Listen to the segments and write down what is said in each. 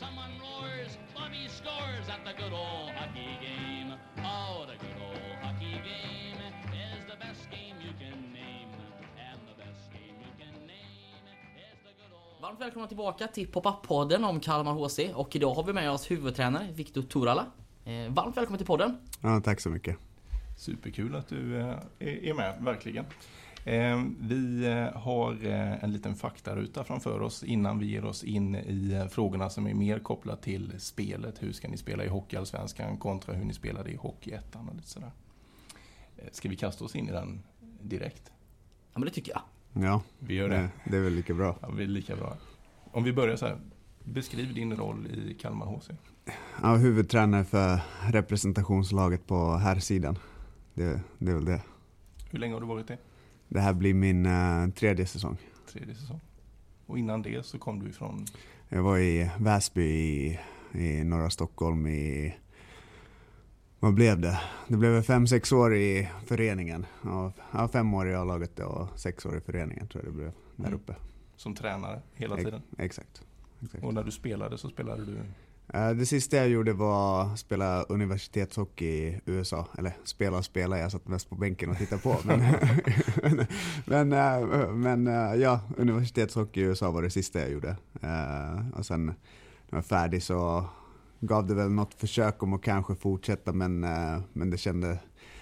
someone roars, Bobby scores at the good old hockey game. Oh, the good old hockey game is the best game you can name. And the best game you can name is the good old... Varmt välkomna tillbaka till Pop-Up-podden om Kalmar HC och idag har vi med oss huvudtränare Viktor Turala. Eh, varmt välkommen till podden. Ja, tack så mycket. Superkul att du eh, är med, verkligen. Eh, Vi eh, har eh, en liten faktaruta framför oss innan vi ger oss in i eh, frågorna som är mer kopplat till spelet. Hur ska ni spela i Hockeyallsvenskan kontra hur ni spelade i Hockeyettan och lite sådär. Ska vi kasta oss in i den direkt? Ja men det tycker jag. Ja, Vi gör det. det, det är väl lika bra. Ja, vi är lika bra. Om vi börjar så här. Beskriv din roll i Kalmar HC. Ja, huvudtränare för representationslaget på här sidan. Det, det är väl det. Hur länge har du varit det? Det här blir min eh, tredje säsong. Tredje säsong. Och innan det så kom du ifrån Jag var i Väsby i, i norra Stockholm i... Vad blev det? Det blev fem, sex år i föreningen. Ja, fem år i A-laget och sex år i föreningen tror jag det blev där Mm. uppe. som tränare hela tiden. Exakt. exakt. Och när du spelade så spelade du Det sista jag gjorde var att spela universitetshockey i USA. Eller spela och spela, jag satt mest på bänken och tittade på. Men, men, eh, men eh, ja, universitetshockey i USA var det sista jag gjorde. Eh, Och sen när jag var färdig så gav det väl något försök om att kanske fortsätta men, eh, men det kände,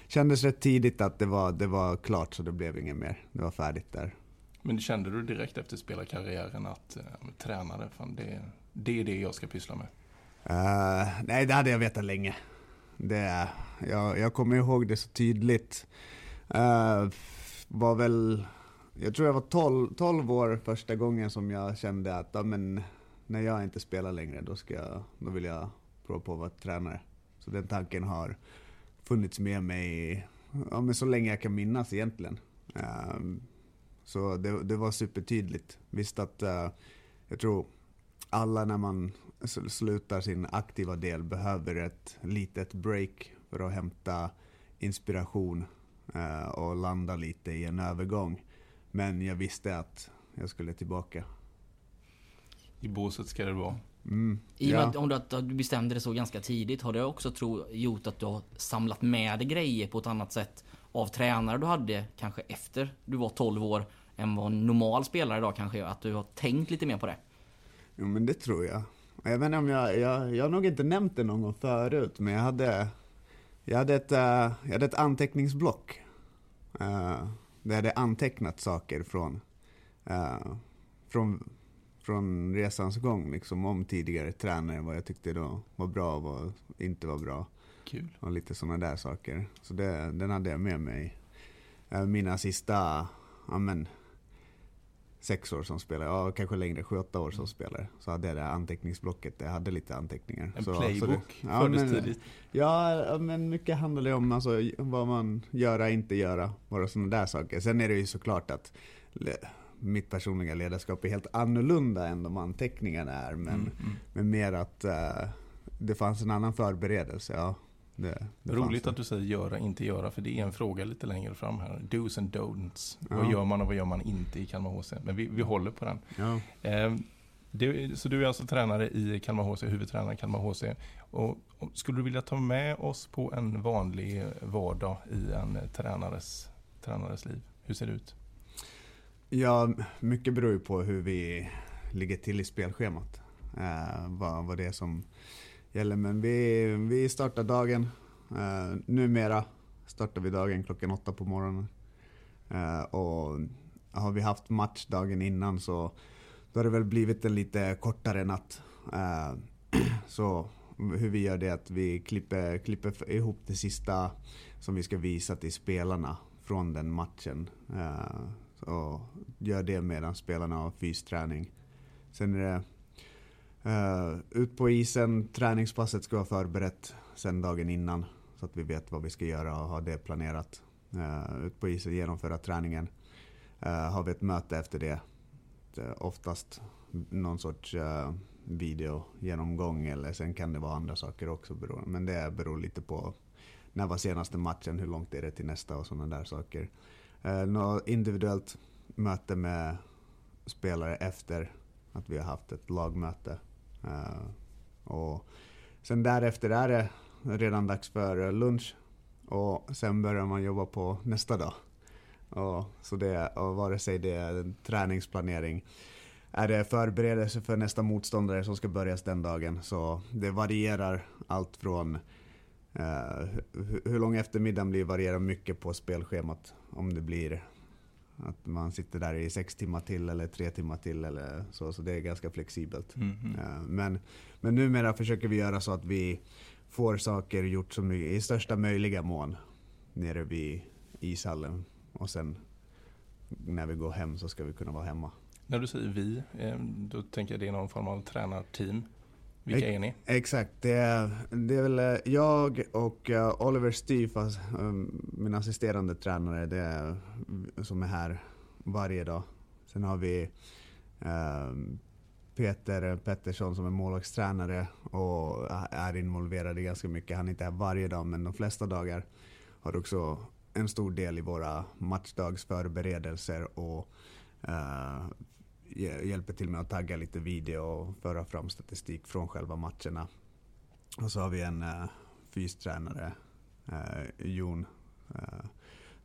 kändes rätt tidigt att det var, det var klart så det blev inget mer. Det var färdigt där. Men kände du direkt efter spelarkarriären att äh, tränare, fan det, det är det jag ska pyssla med? Uh, nej, det hade jag vetat länge. Det, jag, jag kommer ihåg det så tydligt. Uh, var väl, jag tror jag var 12, 12 år första gången som jag kände att ja, men, när jag inte spelar längre då, ska jag, då vill jag prova på att vara tränare. Så den tanken har funnits med mig ja, men så länge jag kan minnas egentligen. Uh, så det, det var supertydligt. Visst att uh, jag tror alla när man slutar sin aktiva del behöver ett litet break för att hämta inspiration eh, och landa lite i en övergång. Men jag visste att jag skulle tillbaka. I båset ska det vara. Mm, I och med ja. att, om du, att du bestämde det så ganska tidigt, har det också tro, gjort att du har samlat med dig grejer på ett annat sätt av tränare du hade kanske efter du var 12 år än vad en normal spelare idag kanske är? Att du har tänkt lite mer på det? Jo men det tror jag. Jag vet inte om jag, jag, jag har nog inte nämnt det någon gång förut, men jag hade, jag hade, ett, eh, jag hade ett anteckningsblock. Uh, där jag hade antecknat saker från, eh, från, från resans gång, liksom om tidigare tränare, vad jag tyckte då var bra och vad inte var bra. Kul. Och lite sådana där saker. Så det, den hade jag med mig. Eh, Mina sista, ja men, sex år som spelare, ja kanske längre, sju, åtta år som spelare. Så hade jag det anteckningsblocket, jag hade lite anteckningar. En så, playbook så det, ja, fördes men, tidigt. ja, men mycket handlar det om alltså, vad man göra, inte göra. Bara sådana där saker. Sen är det ju såklart att mitt personliga ledarskap är helt annorlunda än de anteckningarna är. Men, Mm, mm. men mer att eh, det fanns en annan förberedelse. Ja, det, det Roligt att du säger göra, inte göra, för det är en fråga lite längre fram här. Do's and don'ts. Ja. Vad gör man och vad gör man inte i Kalmar HC? Men vi, vi håller på den. Ja. Eh, det, så du är alltså tränare i Kalmar HC, huvudtränare i Kalmar HC. Och, och skulle du vilja ta med oss på en vanlig vardag i en tränares, tränares liv? Hur ser det ut? Ja, mycket beror ju på hur vi ligger till i spelschemat. Eh, vad, vad det är som gäller. Men vi, vi startar dagen. Uh, numera startar vi dagen klockan åtta på morgonen. Uh, och har vi haft match dagen innan så då har det väl blivit en lite kortare natt. Uh, så hur vi gör det är att vi klipper, klipper ihop det sista som vi ska visa till spelarna från den matchen. Uh, och gör det medan spelarna har fysträning. Sen är det Eh, ut på isen, träningspasset ska vara förberett sen dagen innan. Så att vi vet vad vi ska göra och ha det planerat. Uh, ut på isen, genomföra träningen. Uh, har vi ett möte efter det. oftast någon sorts uh, videogenomgång eller sen kan det vara andra saker också. Beror, men det beror lite på när var senaste matchen, hur långt är det till nästa och sådana där saker. Uh, något individuellt möte med spelare efter att vi har haft ett lagmöte. Eh, och sen därefter är det redan dags för lunch och sen börjar man jobba på nästa dag. Och, så det, och vare sig det är träningsplanering, är det förberedelse för nästa motståndare som ska börjas den dagen. Så det varierar allt från eh, hur lång eftermiddagen blir varierar mycket på spelschemat. Om det blir att man sitter där i sex timmar till eller tre timmar till eller så. Så det är ganska flexibelt. Mm -hmm. men, men numera försöker vi göra så att vi får saker gjort som i största möjliga mån nere vid ishallen. Och sen när vi går hem så ska vi kunna vara hemma. När du säger vi, eh, då tänker jag det är någon form av tränarteam. Vilka är ni? Exakt, det är, det är väl eh, jag och eh, Oliver Styfas, min assisterande tränare, det är, som är här varje dag. Sen har vi Peter Pettersson som är målvaktstränare och är involverad i ganska mycket. Han är inte här varje dag, men de flesta dagar har också en stor del i våra matchdagsförberedelser och hjälper till med att tagga lite video och föra fram statistik från själva matcherna. Och så har vi en uh, fystränare, uh, Jon, uh,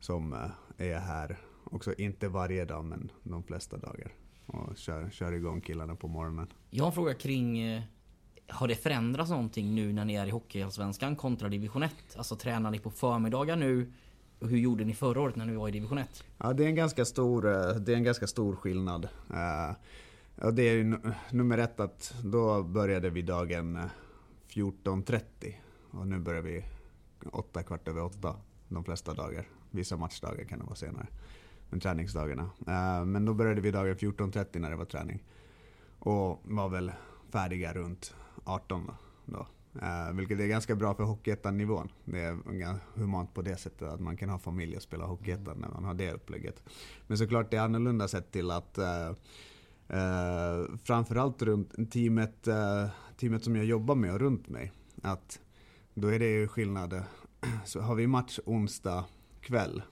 som uh, är här också, inte varje dag men de flesta dagar och kör, kör igång killarna på morgonen. Jag har en fråga kring har det förändrats någonting nu när ni är i Hockeyallsvenskan kontra division 1? Alltså tränar ni på förmiddagar nu? Hur gjorde ni förra året när ni var i division 1? Ja, det är en ganska stor, eh, det är en ganska stor skillnad. Eh, ja, det är ju nummer ett att då började vi dagen eh, 14.30 och nu börjar vi åtta kvart över åtta de flesta dagar. Vissa matchdagar kan det vara senare. Men träningsdagarna. Men då började vi dagen 14.30 när det var träning. Och var väl färdiga runt 18 då. Uh, vilket är ganska bra för Hockeyettan-nivån. Det är humant på det sättet att man kan ha familj och spela Hockeyettan när man har det upplägget. Men såklart det är annorlunda sett till att uh, uh, framförallt runt teamet, uh, teamet som jag jobbar med och runt mig. Att då är det ju skillnad. Så har vi match onsdag kväll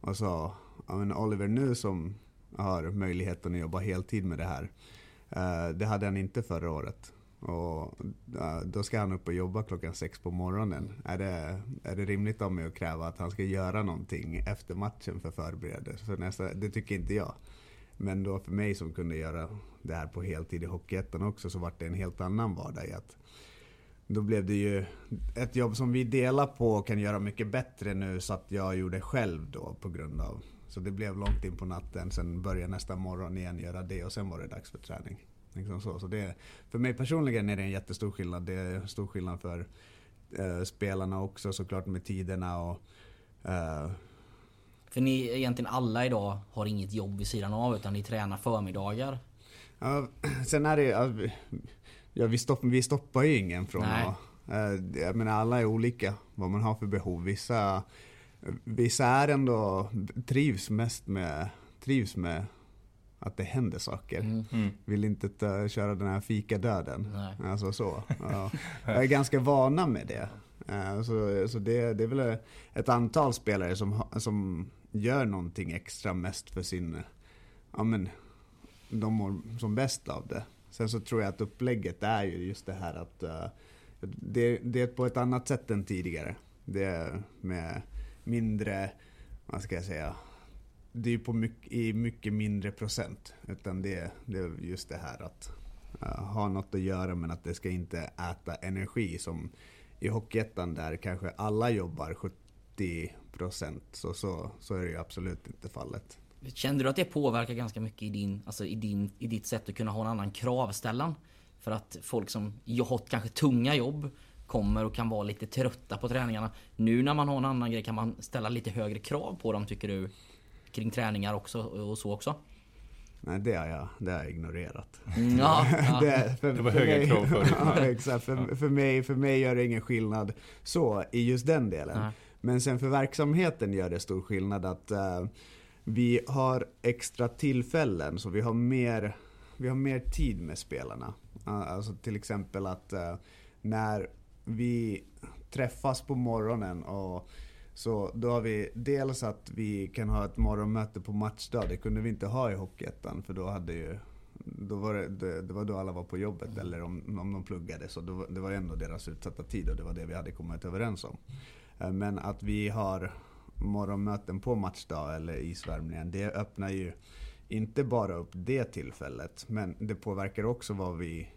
och så ja, men Oliver nu som har möjligheten att jobba heltid med det här. det hade han inte förra året. Och då ska han upp och jobba klockan sex på morgonen. Är det, är det rimligt av mig att kräva att han ska göra någonting efter matchen för förberedelse? För nästa, det tycker inte jag. Men då för mig som kunde göra det här på heltid i Hockeyettan också så var det en helt annan vardag i att då blev det ju ett jobb som vi delar på och kan göra mycket bättre nu så att jag gjorde själv då på grund av så det blev långt in på natten, sen började nästa morgon igen göra det och sen var det dags för träning. Liksom så. Så det, för mig personligen är det en jättestor skillnad. Det är stor skillnad för eh, spelarna också såklart med tiderna och eh, för ni egentligen alla idag har inget jobb vid sidan av utan ni tränar förmiddagar? Ja, sen är det ja, vi, stopp, vi stoppar ju ingen från Nej. att... Eh, jag menar alla är olika vad man har för behov. Vissa, vissa är ändå trivs mest med, trivs med att det händer saker. Mm. Mm. Vill inte ta, köra den här fikadöden. Alltså så. Ja. Jag är ganska vana med det. Uh, så, så det, det är väl ett antal spelare som, som gör någonting extra mest för sin... Ja men, de mår som bäst av det. Sen så tror jag att upplägget är ju just det här att uh, det, det är på ett annat sätt än tidigare. Det är med mindre, vad ska jag säga, det är på mycket, i mycket mindre procent. Utan det, det är just det här att uh, ha något att göra men att det ska inte äta energi som i Hockeyettan där kanske alla jobbar 70 procent. Så, så, så är det ju absolut inte fallet. Kände du att det påverkar ganska mycket i, din, alltså i, din, i ditt sätt att kunna ha en annan kravställan? För att folk som har kanske tunga jobb kommer och kan vara lite trötta på träningarna. Nu när man har en annan grej kan man ställa lite högre krav på dem tycker du? Kring träningar också och så också? Nej, det har jag, det har jag ignorerat. Mm, ja, ja. det, för, det, var höga mig, krav förut. ja, exakt. För, för, mig, för mig gör det ingen skillnad så i just den delen. Nej. Men sen för verksamheten gör det stor skillnad att uh, vi har extra tillfällen, så vi har mer, vi har mer tid med spelarna. Uh, alltså till exempel att uh, när vi träffas på morgonen och så då har vi dels att vi kan ha ett morgonmöte på matchdag. Det kunde vi inte ha i Hockeyettan för då hade ju då var det, det, det var då alla var på jobbet eller om, om de pluggade. Så då, det var ändå deras utsatta tid och det var det vi hade kommit överens om. Eh, Men att vi har morgonmöten på matchdag eller isvärmningen, det öppnar ju inte bara upp det tillfället, men det påverkar också vad vi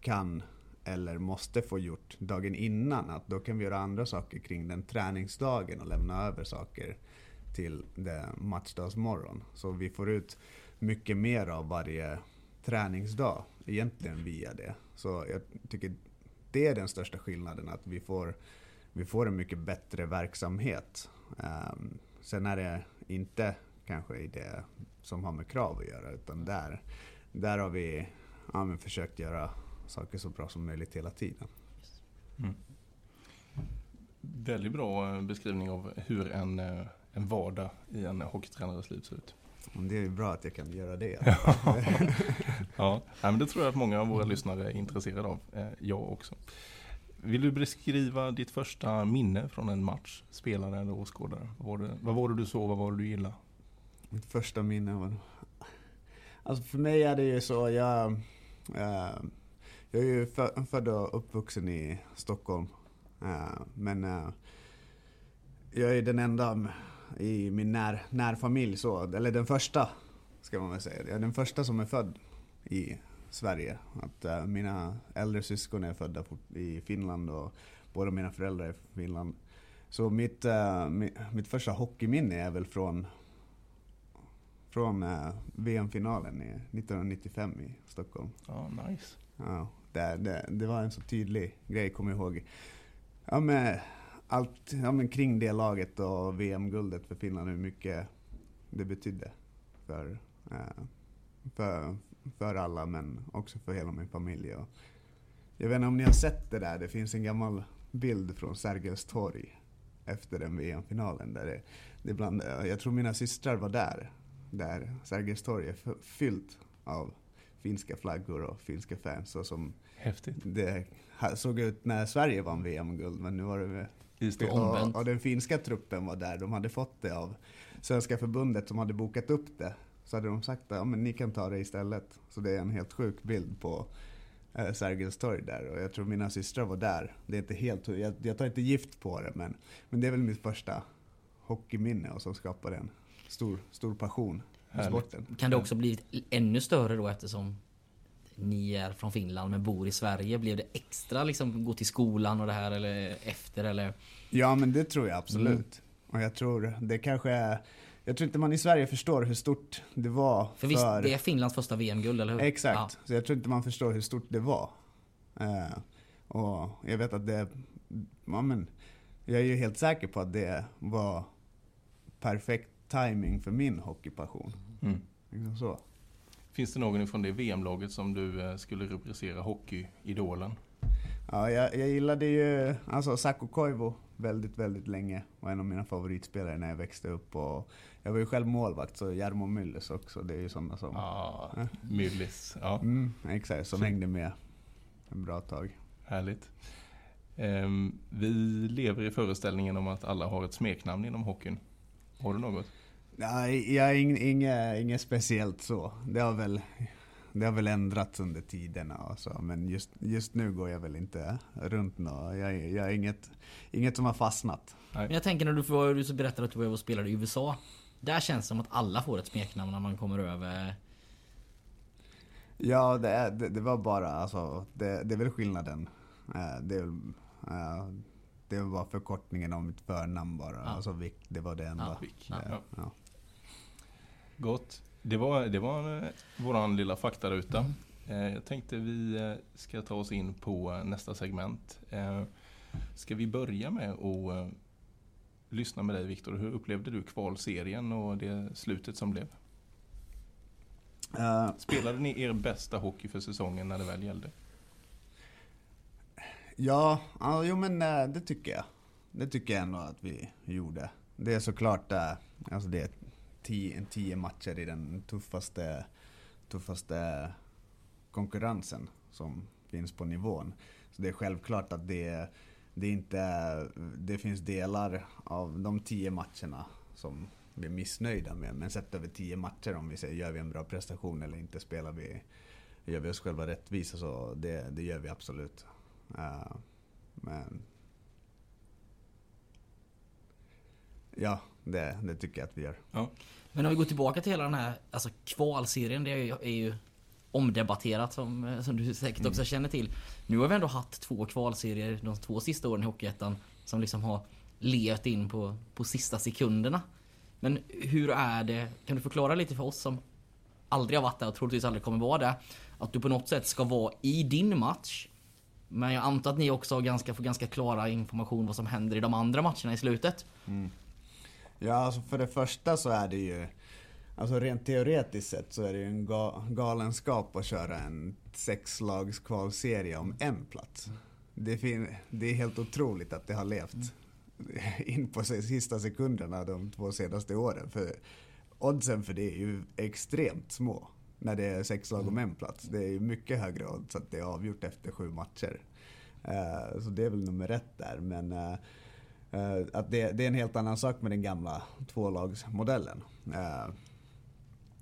kan eller måste få gjort dagen innan. Att då kan vi göra andra saker kring den träningsdagen och lämna över saker till matchdagsmorgon. Så vi får ut mycket mer av varje träningsdag egentligen via det. Så jag tycker det är den största skillnaden, att vi får, vi får en mycket bättre verksamhet. Um, sen är det inte kanske i det som har med krav att göra, utan där, där har vi ja, men försökt göra saker så bra som möjligt hela tiden. Mm. Väldigt bra eh, beskrivning av hur en, eh, en vardag i en hockeytränares liv ser ut. Det är bra att jag kan göra det. ja, men det tror jag att många av våra lyssnare är intresserade av. Eh, jag också. Vill du beskriva ditt första minne från en match? Spelare eller åskådare? Vad var, det, vad var det du såg? Vad var det du gillade? Mitt första minne var... Alltså för mig är det ju så, jag... Uh, jag är ju född och uppvuxen i Stockholm. Uh, men uh, jag är den enda i min när, närfamilj, så, eller den första ska man väl säga. Jag är den första som är född i Sverige. Att, uh, mina äldre syskon är födda i Finland och båda mina föräldrar är från Finland. Så mitt, mitt, mitt, första hockeyminne är väl från, från VM-finalen 1995 i Stockholm. Ja, oh, nice. Ja, det, det, det, var en så tydlig grej, kommer jag ihåg. Ja, men, allt ja, men kring det laget och VM-guldet för Finland, hur mycket det betydde för, eh, för, för alla men också för hela min familj. Och jag vet inte om ni har sett det där, det finns en gammal bild från Sergels torg efter den VM-finalen. Där det, det bland, jag tror mina systrar var där, där Sergels torg är fyllt av finska flaggor och finska fans. Och som Häftigt. Det såg ut när Sverige vann VM-guld, men nu var det Just det, och, och den finska truppen var där, de hade fått det av Svenska förbundet som hade bokat upp det. Så hade de sagt att ja, men ni kan ta det istället. Så det är en helt sjuk bild på eh, Sergels torg där. Och jag tror mina systrar var där. Det är inte helt, jag, jag tar inte gift på det, men, men det är väl mitt första hockeyminne och som skapade en stor, stor passion sporten. Kan det också bli ännu större då eftersom ni är från Finland men bor i Sverige. Blev det extra liksom gå till skolan och det här eller efter eller? Ja men det tror jag absolut. Mm. Och jag tror det kanske är jag tror inte man i Sverige förstår hur stort det var. För, för... visst, det är Finlands första VM-guld, eller hur? Exakt. Ja. Så jag tror inte man förstår hur stort det var. Uh, och jag vet att det... Ja, men, jag är ju helt säker på att det var perfekt timing för min hockeypassion. Mm. Liksom så. Finns det någon från det VM-laget som du eh, skulle rubricera hockeyidolen? Ja, jag, jag gillade ju alltså Saku Koivu väldigt, väldigt länge. Var en av mina favoritspelare när jag växte upp. Och jag var ju själv målvakt, så Jarmo Myllys också. Det är ju sådana som... Ja, ah, Myllys. Ja. Mm, exakt, som så. hängde med en bra tag. Härligt. Um, vi lever i föreställningen om att alla har ett smeknamn inom hockeyn. Har du något? Nej, jag är inget, inget speciellt så. Det har väl, det har väl ändrats under tiderna och så. Men just, just nu går jag väl inte runt något. Jag, jag är inget, inget som har fastnat. Men jag tänker när du, får, du berättade att du var och spelade i USA. Där känns det som att alla får ett smeknamn när man kommer över. Ja, det, det, det var bara alltså, det, det är väl skillnaden. Eh, det är eh, det var förkortningen av mitt förnamn bara. Ja. Alltså Vic, det var det enda. Ja, ja. ja. Gott. Det var, det var eh, våran lilla faktaruta. Eh, jag tänkte vi eh, ska ta oss in på nästa segment. Ska vi börja med att lyssna med dig Viktor. Hur upplevde du kvalserien och det slutet som blev? Spelade ni er bästa hockey för säsongen när det väl gällde? Ja, ja jo men det tycker jag. Det tycker jag ändå att vi gjorde. Det är såklart alltså det är tio, tio matcher i den tuffaste, tuffaste konkurrensen som finns på nivån. Så det är självklart att det, det, inte, det finns delar av de tio matcherna som vi är missnöjda med. Men sett över tio matcher om vi säger gör vi en bra prestation eller inte spelar vi, gör vi oss själva rättvisa så det, det gör vi absolut. Uh, men Ja, det, det tycker jag att vi gör. Ja. Men om vi går tillbaka till hela den här alltså kvalserien, det är ju, är ju omdebatterat som, som du säkert också känner till. Nu har vi ändå haft två kvalserier de två sista åren i Hockeyettan som liksom har levt in på, på sista sekunderna. Men hur är det? Kan du förklara lite för oss som aldrig har varit där och troligtvis aldrig kommer vara där. Att du på något sätt ska vara i din match. Men jag antar att ni också har ganska, får ganska klara information vad som händer i de andra matcherna i slutet. Ja, alltså för det första så är det ju Alltså rent teoretiskt sett så är det ju en ga galenskap att köra en sexlags kvalserie om en plats. Det, fin- det är helt otroligt att det har levt in på sista sekunderna de två senaste åren. För oddsen för det är ju extremt små när det är sex lag om en plats. Det är ju mycket högre odds att det är avgjort efter sju matcher. Eh, så det är väl nummer ett där. Men eh, Eh, att det, det är en helt annan sak med den gamla tvålagsmodellen. Eh,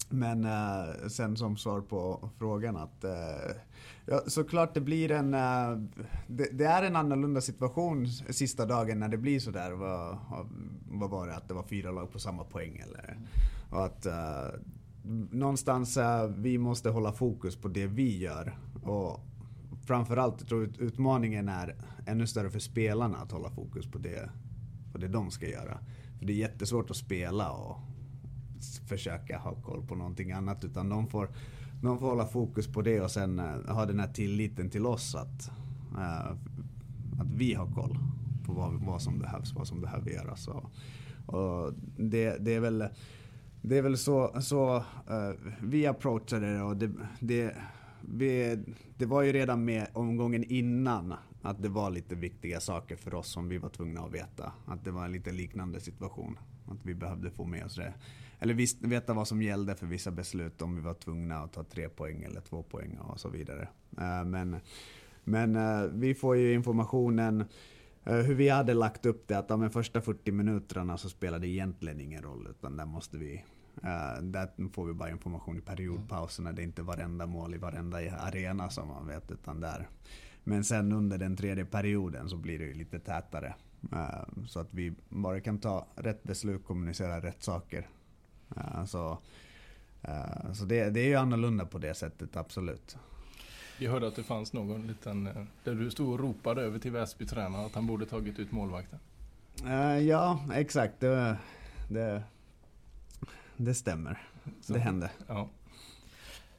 men eh, sen som svar på frågan att eh, ja, såklart det blir en... Eh, det, det är en annorlunda situation sista dagen när det blir sådär. Vad, vad var det? Att det var fyra lag på samma poäng eller? Och att eh, någonstans eh, vi måste hålla fokus på det vi gör. Och framförallt jag tror utmaningen är ännu större för spelarna att hålla fokus på det, på det de ska göra. För det är jättesvårt att spela och försöka ha koll på någonting annat. Utan de får, de får hålla fokus på det och sen eh, ha den här tilliten till oss att, eh, att vi har koll på vad, vad som behövs, vad som behöver göras. Och, och det, det är väl det är väl så, så uh, vi approachade det och det, det, vi, det var ju redan med omgången innan att det var lite viktiga saker för oss som vi var tvungna att veta. Att det var en lite liknande situation. Att vi behövde få med oss det. Eller visst, veta vad som gällde för vissa beslut om vi var tvungna att ta tre poäng eller två poäng och så vidare. Eh, men men eh, vi får ju informationen eh, hur vi hade lagt upp det att de första 40 minuterna så spelar det egentligen ingen roll utan där måste vi eh, där får vi bara information i periodpauserna. Det är inte varenda mål i varenda arena som man vet utan där. Men sen under den tredje perioden så blir det ju lite tätare. Eh, så att vi bara kan ta rätt beslut, kommunicera rätt saker. Eh, så så det, det är ju annorlunda på det sättet, absolut. Jag hörde att det fanns någon liten, där du stod och ropade över till Väsby-tränaren att han borde tagit ut målvakten. Ja, exakt. Det, det, det stämmer. Så- Det hände. Ja.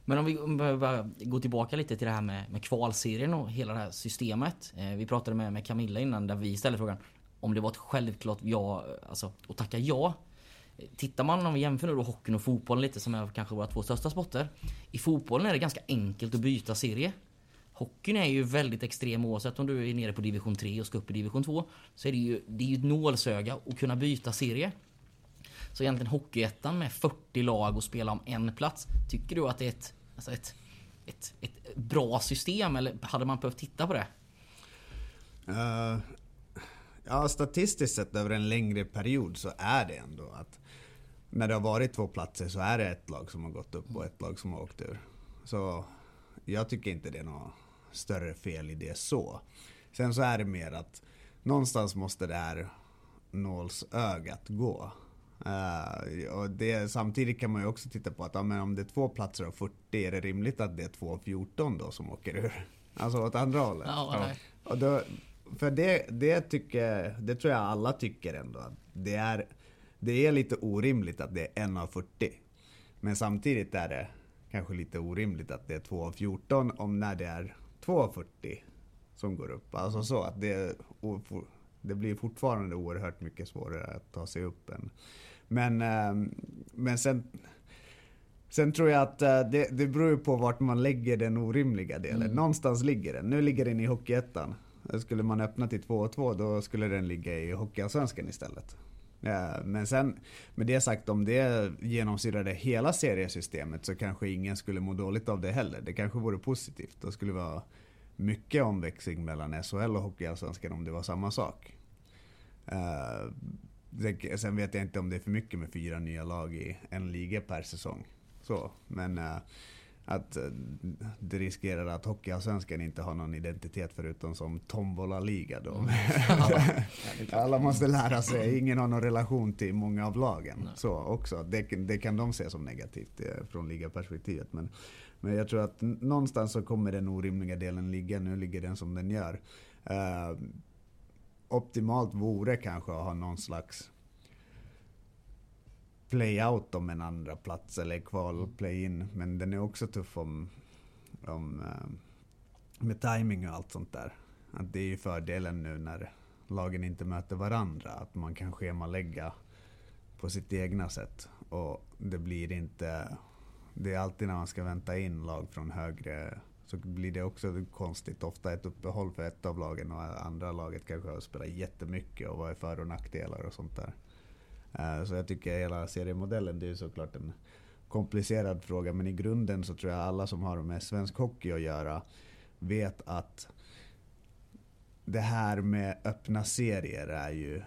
Men om vi bara går tillbaka lite till det här med, med kvalserien och hela det här systemet. Eh, vi pratade med, med Camilla innan där vi ställde frågan om det var ett självklart ja, alltså att tacka ja. Tittar man om vi jämför nu då hockeyn och fotbollen lite som är kanske våra två största sporter. I fotbollen är det ganska enkelt att byta serie. Hockeyn är ju väldigt extrem oavsett om du är nere på division 3 och ska upp i division 2. Så är det ju, det är ju ett nålsöga att kunna byta serie. Så egentligen Hockeyettan med 40 lag och spela om en plats. Tycker du att det är ett, alltså ett, ett, ett bra system eller hade man behövt titta på det? Uh, ja, statistiskt sett över en längre period så är det ändå att när det har varit två platser så är det ett lag som har gått upp och ett lag som har åkt ur. Så jag tycker inte det är något större fel i det så. Sen så är det mer att någonstans måste det här nålsögat gå. Eh, och det, samtidigt kan man ju också titta på att ja, men om det är två platser av 40, är det rimligt att det är två av 14 då som åker ur? Alltså åt andra hållet. Ja, nej. Och då, för det, det tycker, det tror jag alla tycker ändå. Att det, är, det är lite orimligt att det är en av 40. Men samtidigt är det kanske lite orimligt att det är två av 14 om när det är två av 40 som går upp. Alltså så att det, det blir fortfarande oerhört mycket svårare att ta sig upp än. Men, ehm, men sen Sen tror jag att eh, det, det beror på vart man lägger den orimliga delen. Någonstans ligger den. Nu ligger den i Hockeyettan. Skulle man öppna till 2 2 då skulle den ligga i Hockeyallsvenskan istället. Eh, Men sen, med det sagt, om det genomsyrade hela seriesystemet så kanske ingen skulle må dåligt av det heller. Det kanske vore positivt. Då skulle det vara mycket omväxling mellan SHL och Hockeyallsvenskan om det var samma sak. Eh, sen vet jag inte om det är för mycket med fyra nya lag i en liga per säsong. Så, men äh, att äh, det riskerar att Hockeyallsvenskan inte har någon identitet förutom som tombola-liga då. Mm. Alla måste lära sig, ingen har någon relation till många av lagen. Nej. Så också, det, det, kan de se som negativt eh, från ligaperspektivet. Men, men jag tror att någonstans så kommer den orimliga delen ligga, nu ligger den som den gör. Uh, optimalt vore kanske att ha någon slags playout om en andra plats eller kval play-in. Men den är också tuff om, om eh, med timing och allt sånt där. Att det är ju fördelen nu när lagen inte möter varandra. Att man kan schemalägga på sitt egna sätt. Och det blir inte... Det är alltid när man ska vänta in lag från högre så blir det också konstigt. Ofta ett uppehåll för ett av lagen och andra laget kanske har spelat jättemycket och vad är för och nackdelar och sånt där. Eh, så jag tycker hela seriemodellen, det är såklart en komplicerad fråga men i grunden så tror jag alla som har med svensk hockey att göra vet att det här med öppna serier är ju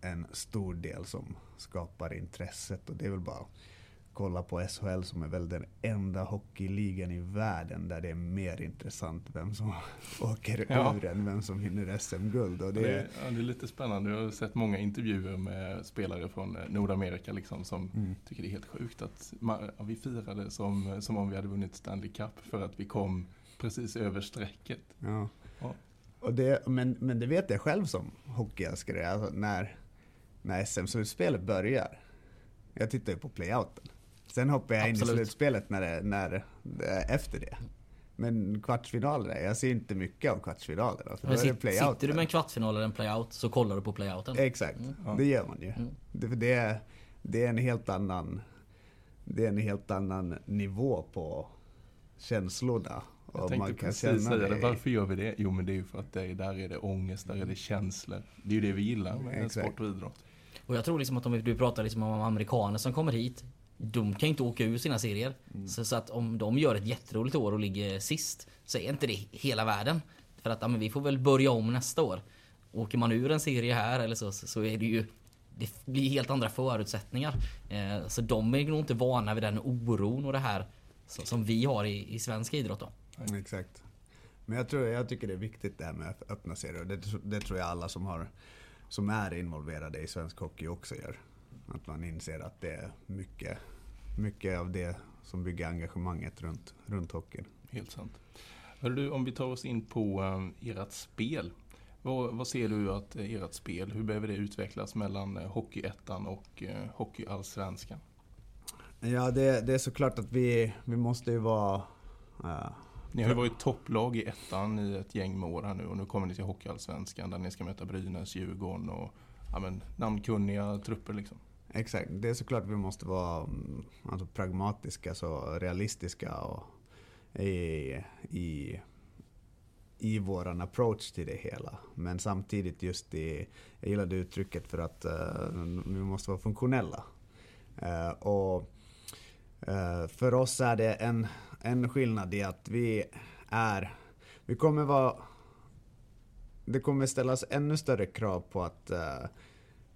en stor del som skapar intresset och det är väl bara kolla på SHL som är väl den enda hockeyligan i världen där det är mer intressant vem som åker ja. ur än vem som vinner SM-guld. Det, det, är, ja, det är lite spännande. Jag har sett många intervjuer med spelare från eh, Nordamerika liksom, som mm. tycker det är helt sjukt att man, vi firade som, som om vi hade vunnit Stanley Cup för att vi kom precis över strecket. Ja. ja. Och det, men, men det vet jag själv som hockeyälskare, alltså när, när SM-slutspelet börjar. Jag tittar ju på playouten. Sen hoppar jag Absolut. in i slutspelet när det, när, efter det. Men kvartsfinaler, jag ser inte mycket av kvartsfinaler. För Men sit, sitter du med en kvartsfinal eller en playout så kollar du på playouten. Exakt, mm. det gör man ju. Mm. Det, det, är, det är en helt annan det är en helt annan nivå på känslorna. Jag tänkte man kan precis säga det. Varför gör vi det? Jo men det är ju för att det är, där är det ångest, där är det känslor. Det är ju det vi gillar med Exakt. sport och idrott. Och jag tror liksom att om du pratar liksom om amerikaner som kommer hit de kan inte åka ur sina serier. Mm. Så, så, att om de gör ett jätteroligt år och ligger sist så är inte det hela världen. För att ja, vi får väl börja om nästa år. Åker man ur en serie här eller så, så är det ju det blir helt andra förutsättningar. Eh, så de är nog inte vana vid den oron och det här så, som vi har i, i svensk idrott då. Exakt. Men jag, tror, jag tycker det är viktigt det här med öppna serier. Det, det tror jag alla som, har, som är involverade i svensk hockey också gör. Att man inser att det är mycket, mycket av det som bygger engagemanget runt, runt hockeyn. Helt sant. Hör du, om vi tar oss in på um, ert spel. Vad, vad, ser du att uh, ert spel, hur behöver det utvecklas mellan uh, Hockeyettan och uh, Hockeyallsvenskan? Ja, det, det, är såklart att vi, vi måste ju vara... Uh, ni har ju varit topplag i ettan i ett gäng med år här nu och nu kommer ni till Hockeyallsvenskan där ni ska möta Brynäs, Djurgården och ja, men, namnkunniga trupper liksom. Exakt, det är såklart vi måste vara mm, alltså, pragmatiska, så realistiska och i, i, i vår approach till det hela. Men samtidigt just i, jag gillade uttrycket för att uh, vi måste vara funktionella. Uh, och uh, för oss är det en, en skillnad i att vi är, vi kommer vara det kommer ställas ännu större krav på att uh,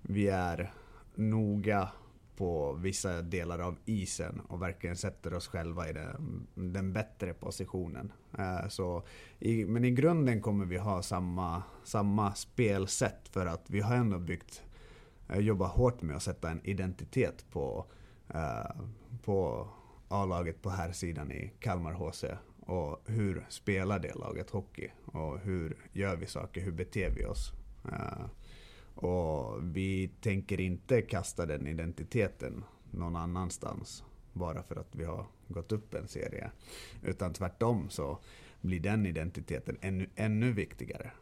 vi är noga på vissa delar av isen och verkligen sätter oss själva i den, den bättre positionen. Eh, så i, men i grunden kommer vi ha samma, samma spelsätt för att vi har ändå byggt, eh, jobbat hårt med att sätta en identitet på, eh, på A-laget på här sidan i Kalmar HC och hur spelar det laget hockey? Och hur gör vi saker? Hur beter vi oss? Eh, och vi tänker inte kasta den identiteten någon annanstans bara för att vi har gått upp en serie. Utan tvärtom så blir den identiteten ännu, ännu viktigare.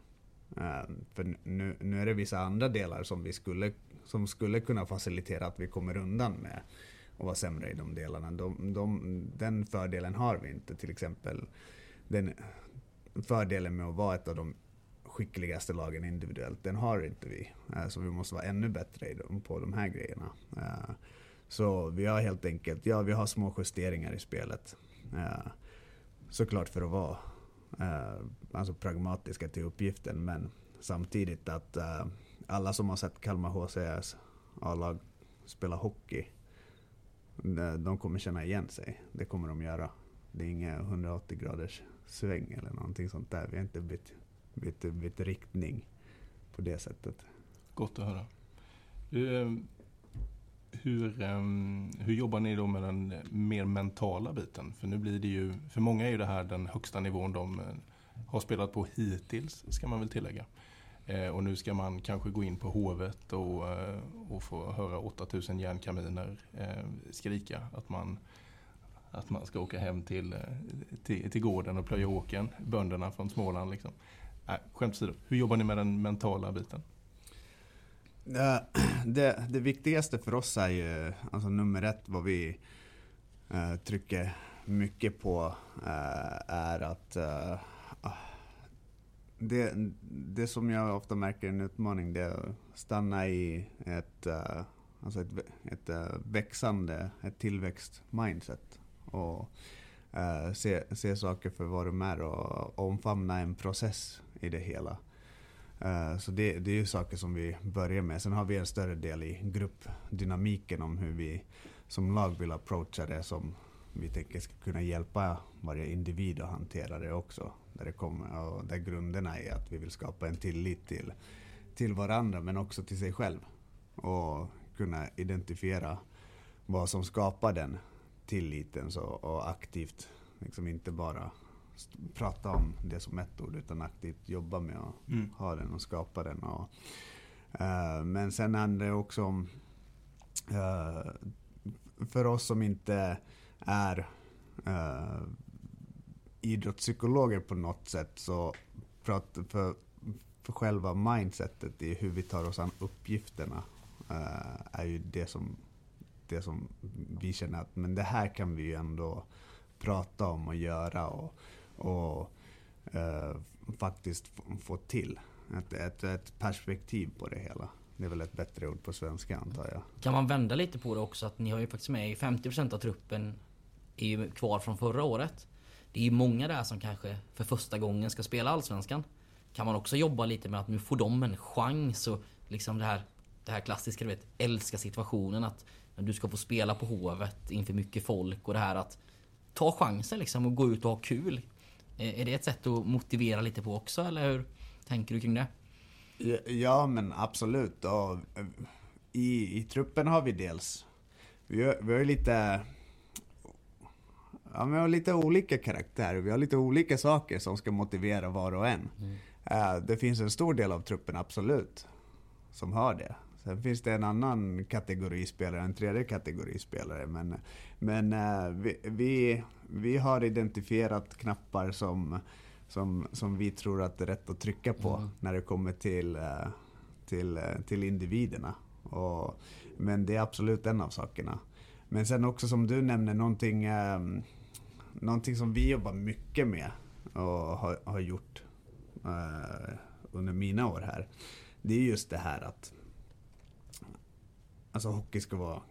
Uh, för nu, nu är det vissa andra delar som vi skulle, som skulle kunna facilitera att vi kommer undan med och vara sämre i de delarna. De, de, den fördelen har vi inte. Till exempel den fördelen med att vara ett av de skickligaste lagen individuellt, den har inte vi. Eh, så vi måste vara ännu bättre på de här grejerna. Eh, så vi har helt enkelt, ja vi har små justeringar i spelet. Eh, såklart för att vara alltså pragmatiska till uppgiften men samtidigt att alla som har sett Kalmar HCS A-lag spela hockey. De kommer känna igen sig. Det kommer de göra. Det är inga 180 graders sväng eller någonting sånt där. Vi har inte bytt, bytte, bytte riktning på det sättet. Gott att höra. Ehm, hur, hur, hur jobbar ni då med den mer mentala biten? För nu blir det ju, för många är ju det här den högsta nivån de eh, har spelat på hittills, ska man väl tillägga. Eh, och nu ska man kanske gå in på Hovet och, eh, och få höra 8000 järnkaminer skrika att man, att man ska åka hem till, till, till gården och plöja åken, bönderna från Småland. Liksom. Nej, skämt åsido, hur jobbar ni med den mentala biten? Det, det viktigaste för oss är ju, alltså nummer ett, vad vi uh, trycker mycket på uh, är att uh, det, det som jag ofta märker är en utmaning, det är att stanna i ett, alltså ett, ett växande, ett tillväxt-mindset. Och se, se saker för vad de är och omfamna en process i det hela. Eh, så det, det är ju saker som vi börjar med. Sen har vi en större del i gruppdynamiken om hur vi som lag vill approacha det som vi tänker ska kunna hjälpa varje individ att hantera det också. Där, det kommer, och där grunderna är att vi vill skapa en tillit till, till varandra men också till sig själv. Och kunna identifiera vad som skapar den tilliten så, och aktivt liksom inte bara prata om det som ett ord utan aktivt jobba med att mm. ha den och skapa den. Och, uh, men sen handlar det också om uh, för oss som inte är uh, idrottspsykologer på något sätt så pratar för, för själva mindsetet i hur vi tar oss an uppgifterna uh, är ju det som, det som vi känner att men det här kan vi ju ändå prata om och göra. Och, och eh, faktiskt få till ett, ett, ett, perspektiv på det hela. Det är väl ett bättre ord på svenska antar jag. Kan man vända lite på det också att ni har ju faktiskt med 50% av truppen är ju kvar från förra året. Det är ju många där som kanske för första gången ska spela Allsvenskan. Kan man också jobba lite med att nu får de en chans och liksom det här, det här klassiska du vet, älska situationen att du ska få spela på Hovet inför mycket folk och det här att ta chansen liksom och gå ut och ha kul. Är det ett sätt att motivera lite på också, eller hur tänker du kring det? Ja, men absolut. Och eh, i, I truppen har vi dels... Vi har, vi har lite... Ja, vi har lite olika karaktärer. Vi har lite olika saker som ska motivera var och en. Mm. Uh, det finns en stor del av truppen, absolut, som har det. Sen finns det en annan kategori spelare, en tredje kategori spelare. Men, men uh, vi, vi, vi, har identifierat knappar som, som, som vi tror att det är rätt att trycka på mm. när det kommer till, uh, till, uh, till individerna. Och, men det är absolut en av sakerna. Men sen också som du nämner, någonting, um, någonting som vi jobbar mycket med och har, har gjort under mina år här. Det är just det här att Alltså hockey ska vara,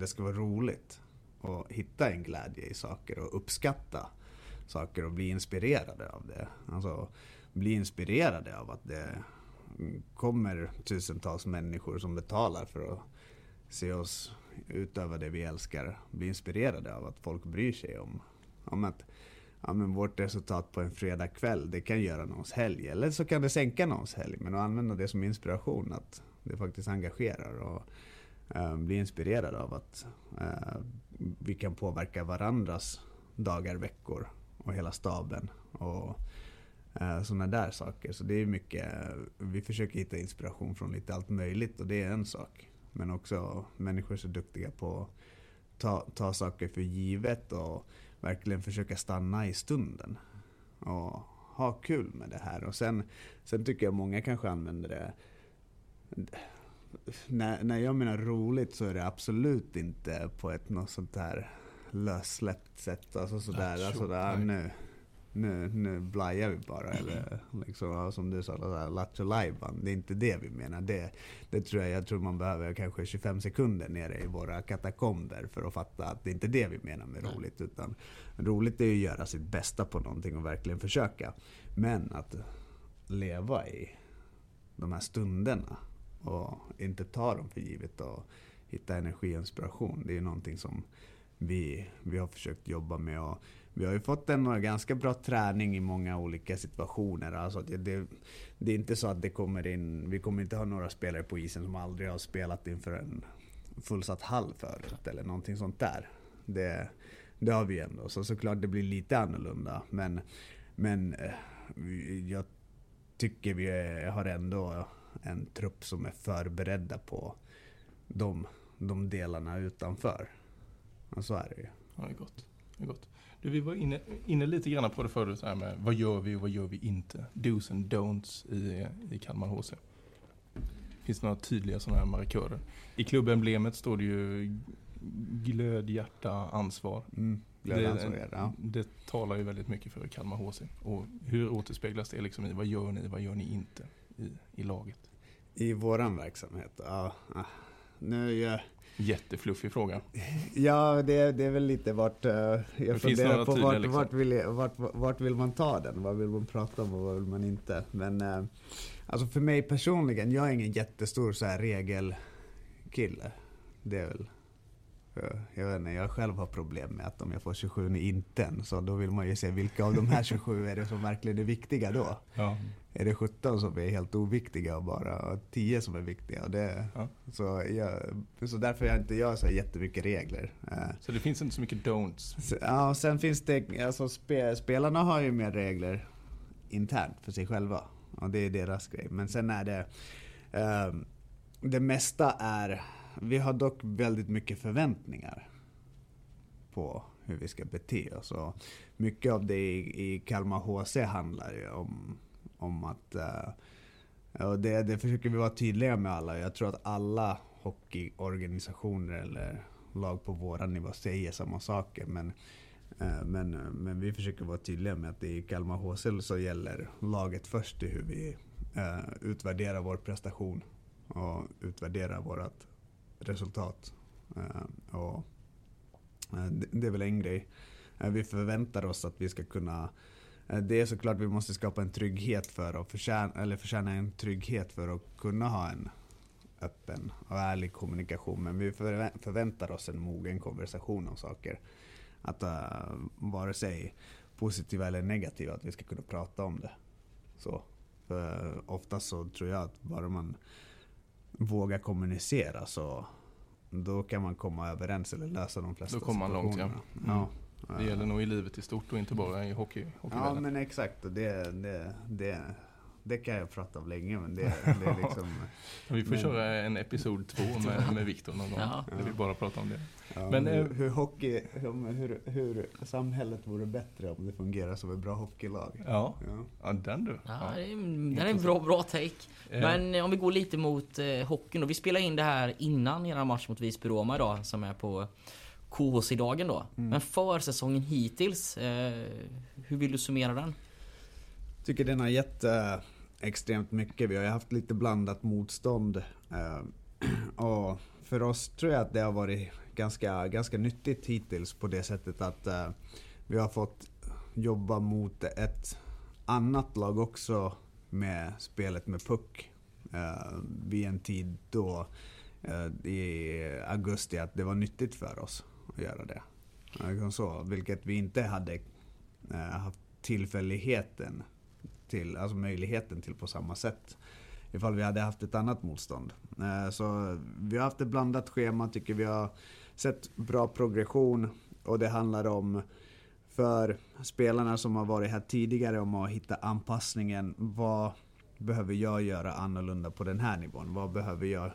det ska vara roligt. Och hitta en glädje i saker och uppskatta saker och bli inspirerade av det. Alltså bli inspirerade av att det kommer tusentals människor som betalar för att se oss utöva det vi älskar. Bli inspirerade av att folk bryr sig om, om att ja, men vårt resultat på en fredagkväll, det kan göra någons helg. Eller så kan det sänka någons helg. Men att använda det som inspiration. Att det faktiskt engagerar och eh, blir inspirerad av att eh, vi kan påverka varandras dagar, veckor och hela staben. Och eh, sådana där saker. Så det är mycket, vi försöker hitta inspiration från lite allt möjligt och det är en sak. Men också människor är så duktiga på att ta, ta saker för givet och verkligen försöka stanna i stunden. Och ha kul med det här. Och sen, sen tycker jag många kanske använder det när, när jag menar roligt så är det absolut inte på ett något sånt här lössläppt sätt. Alltså sådär, alltså där, nu, nu, nu blajar vi bara. Eller liksom, som du sa, lattjo lajban. Det är inte det vi menar. Det, det tror jag, jag tror man behöver kanske 25 sekunder nere i våra katakomber för att fatta att det är inte det vi menar med roligt. Utan roligt är ju att göra sitt bästa på någonting och verkligen försöka. Men att leva i de här stunderna och inte ta dem för givet och hitta energi och inspiration. Det är någonting som vi, vi har försökt jobba med. Och vi har ju fått en ganska bra träning i många olika situationer. Alltså det, det, det är inte så att det kommer in, vi kommer inte ha några spelare på isen som aldrig har spelat inför en fullsatt hall förut eller någonting sånt där. Det, det har vi ändå. Så såklart det blir lite annorlunda. Men, men eh, jag tycker vi eh, har ändå en trupp som är förberedda på de, de delarna utanför. Och så är det ju. Ja, det är gott. Det är gott. Du, vi var inne, inne lite grann på det förut, här med vad gör vi och vad gör vi inte? Dos and don'ts i, i Kalmar HC. Finns det några tydliga sådana här markörer? I klubbemblemet står det ju glöd, hjärta, ansvar. Mm, det, ansvar ja. det talar ju väldigt mycket för Kalmar HC. Och hur återspeglas det liksom i vad gör ni, vad gör ni inte i, i laget? I våran verksamhet? Ja, nu jag... Jättefluffig fråga. Ja, det, det är väl lite vart... Uh, jag funderar på vart, liksom. vart, vill, vart, vart vill man ta den? Vad vill man prata om och vad vill man inte? Men uh, alltså för mig personligen, jag är ingen jättestor så här regelkille. Det är väl jag vet inte, jag själv har problem med att om jag får 27 i inten, så då vill man ju se vilka av de här 27 är det som verkligen är viktiga då. Ja. Är det 17 som är helt oviktiga och bara 10 som är viktiga? Det, ja. så, jag, så därför jag inte gör så jättemycket regler. Eh. Så det finns inte så mycket don'ts? Ja, och sen finns det, alltså spe, spelarna har ju mer regler internt för sig själva. Och det är deras grej. Men sen är det, um, det mesta är vi har dock väldigt mycket förväntningar på hur vi ska bete oss. Och mycket av det i, i Kalmar HC handlar ju om, om att... Uh, och det, det försöker vi vara tydliga med alla. Jag tror att alla hockeyorganisationer eller lag på våran nivå säger samma saker. Men, uh, men, men vi försöker vara tydliga med att i Kalmar HCL så gäller laget först i hur vi uh, utvärderar vår prestation och utvärderar vårt resultat. Och det är väl en grej. Vi förväntar oss att vi ska kunna det är såklart vi måste skapa en trygghet för att förtjäna, eller förtjäna en trygghet för att kunna ha en öppen och ärlig kommunikation. Men vi förväntar oss en mogen konversation om saker. Att uh, vare sig positiva eller negativa, att vi ska kunna prata om det. Så. För oftast så tror jag att bara man våga kommunicera så då kan man komma överens eller lösa de flesta Då kommer man långt ja. Mm. ja. Det gäller nog i livet i stort och inte bara i hockey. Ja men exakt. Och det, det, det, det kan jag prata om länge men det, det är liksom... vi får men... köra en episod två med, med Viktor någon gång. Ja. Där vi bara pratar om det. Ja, men, hur, eh, hur, hockey, hur, hur, samhället vore bättre om det fungerar som ett bra hockeylag. Ja, ja. ja den du. Ja, det är, en bra, bra take. Men eh, om vi går lite mot eh, hockeyn då. Vi spelar in det här innan era match mot Visby-Roma idag som är på KHC-dagen då. Mm. Men för säsongen hittills, eh, hur vill du summera den? tycker den har gett eh, extremt mycket. Vi har ju haft lite blandat motstånd. Eh, och för oss tror jag att det har varit ganska, ganska nyttigt hittills på det sättet att eh, vi har fått jobba mot ett annat lag också med spelet med puck. Eh, vid en tid då eh, i augusti att det var nyttigt för oss att göra det. Så, vilket vi inte hade eh, haft tillfälligheten till, alltså möjligheten till på samma sätt. Ifall vi hade haft ett annat motstånd. Eh, så vi har haft ett blandat schema, tycker vi har sett bra progression. Och det handlar om, för spelarna som har varit här tidigare, om att hitta anpassningen. Vad behöver jag göra annorlunda på den här nivån? Vad behöver jag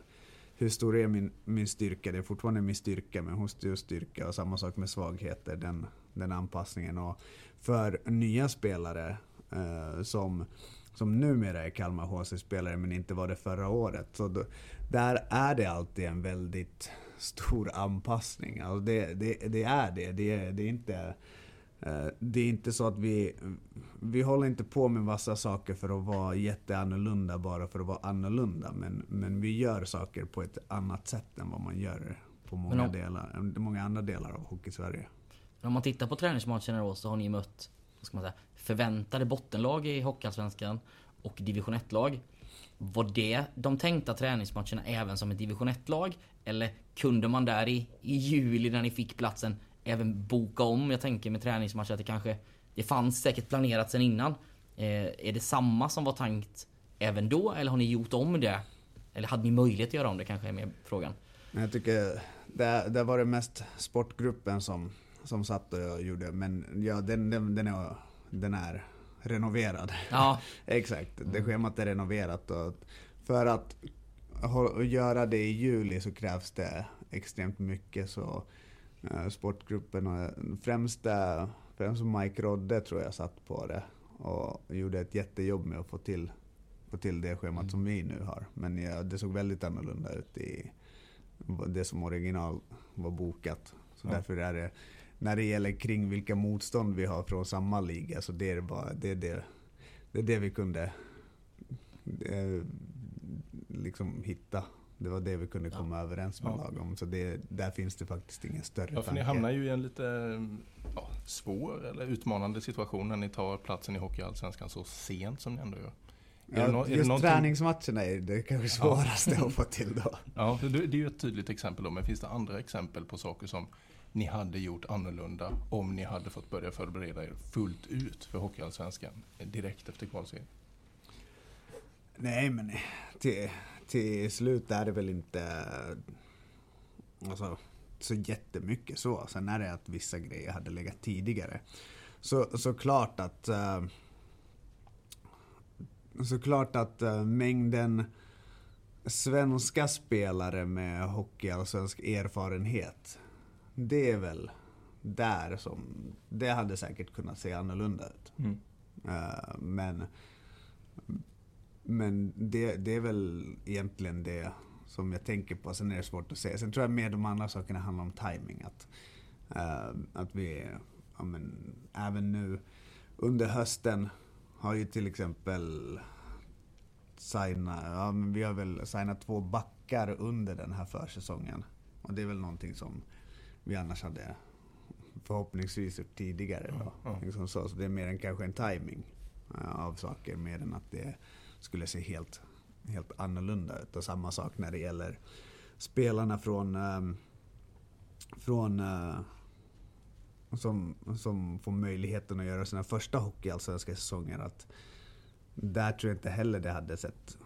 hur stor är min, min styrka? Det är fortfarande min styrka, men hur stor styrka? Och samma sak med svagheter, den, den anpassningen. Och för nya spelare eh, som, som numera är Kalmar HC-spelare men inte var det förra året. Så då, där är det alltid en väldigt stor anpassning. Alltså det, det, det är det. Det det är inte... Eh, det är inte så att vi, vi håller inte på med massa saker för att vara jätteannorlunda bara för att vara annorlunda. Men, men vi gör saker på ett annat sätt än vad man gör på många, om, delar, många andra delar av Hockey-Sverige. Om man tittar på träningsmatcherna då så har ni mött ska man säga, förväntade bottenlag i Hockeyallsvenskan och division 1-lag. Var det de tänkta träningsmatcherna även som ett division 1-lag? Eller kunde man där i, i juli när ni fick platsen även boka om? Jag tänker med träningsmatcher att det kanske... Det fanns säkert planerat sen innan. Eh, är det samma som var tänkt även då? Eller har ni gjort om det? Eller hade ni möjlighet att göra om det kanske är mer frågan? Jag tycker det, det var det mest sportgruppen som, som satt och gjorde. Men ja, den, den, den, är, den är renoverad. Ja. Exakt, det schemat är renoverat. Och för att göra det i juli så krävs det extremt mycket. Så sportgruppen och främst, eh, främst Mike Rodde tror jag satt på det och gjorde ett jättejobb med att få till, få till det schemat som vi nu har. Men ja, det såg väldigt annorlunda ut i det som original var bokat. Så Ja. därför är det, när det gäller kring vilka motstånd vi har från samma liga, så det är bara det, är det, det, är det vi kunde eh, liksom hitta. Det var det vi kunde komma överens med Ja. lag om. Så det, där finns det faktiskt ingen större Ja, för ni tanke. hamnar ju i en lite ja, svår eller utmanande situation när ni tar platsen i Hockeyallsvenskan så sent som ni ändå gör. Ja, det det just någonting- träningsmatcherna är det kanske svåraste att få till då. Ja, det det är ju ett tydligt exempel då, men finns det andra exempel på saker som ni hade gjort annorlunda om ni hade fått börja förbereda er fullt ut för Hockeyallsvenskan direkt efter kvalserien? Nej, men till, till slut är det väl inte alltså, så jättemycket så. Sen är det att vissa grejer hade legat tidigare. Så, så klart att eh, såklart att eh, mängden svenska spelare med hockeyallsvensk erfarenhet, det är väl där som det hade säkert kunnat se annorlunda ut. Mm. Eh, men men det, det är väl egentligen det som jag tänker på. Sen är det svårt att säga. Sen tror jag mer de andra sakerna handlar om timing. Att, eh, att vi, ja, men, även nu under hösten har ju till exempel signat, ja, men vi har väl signat två backar under den här försäsongen. Och det är väl någonting som vi annars hade förhoppningsvis gjort tidigare. Då. Ja. Liksom så, så det är mer än kanske en timing eh, av saker, mer än att det skulle se helt, helt annorlunda ut. Och samma sak när det gäller spelarna från, ehm, från eh, som, som får möjligheten att göra sina första hockeyallsvenska säsonger. Att där tror jag inte heller det hade sett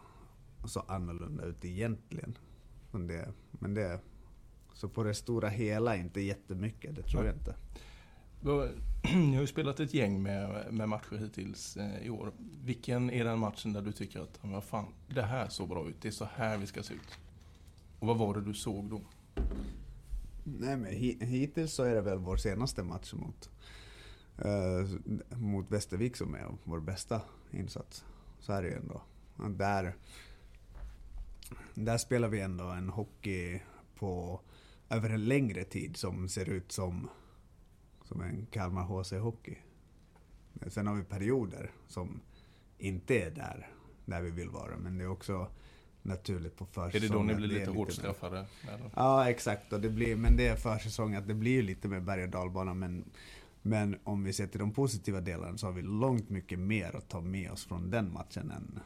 så annorlunda ut egentligen. Men det, men det, så på det stora hela inte jättemycket, det tror jag inte. Då- Ni har ju spelat ett gäng med, med matcher hittills eh, i år. Vilken är den matchen där du tycker att vad fan, det här såg bra ut, det är så här vi ska se ut? Och vad var det du såg då? Nej men hittills så är det väl vår senaste match mot, eh, mot Västervik som är vår bästa insats. Så är det ju ändå. Där, där spelar vi ändå en hockey på över en längre tid som ser ut som, som en Kalmar HC-hockey. Sen har vi perioder som inte är där, där vi vill vara. Men det är också naturligt på Är försäsongen. det då ni blir är lite hårt straffade? Ja, exakt. Och det blir, men det är försäsong att det blir lite mer berg och dalbana. Men, men om vi ser till de positiva delarna så har vi långt mycket mer att ta med oss från den matchen än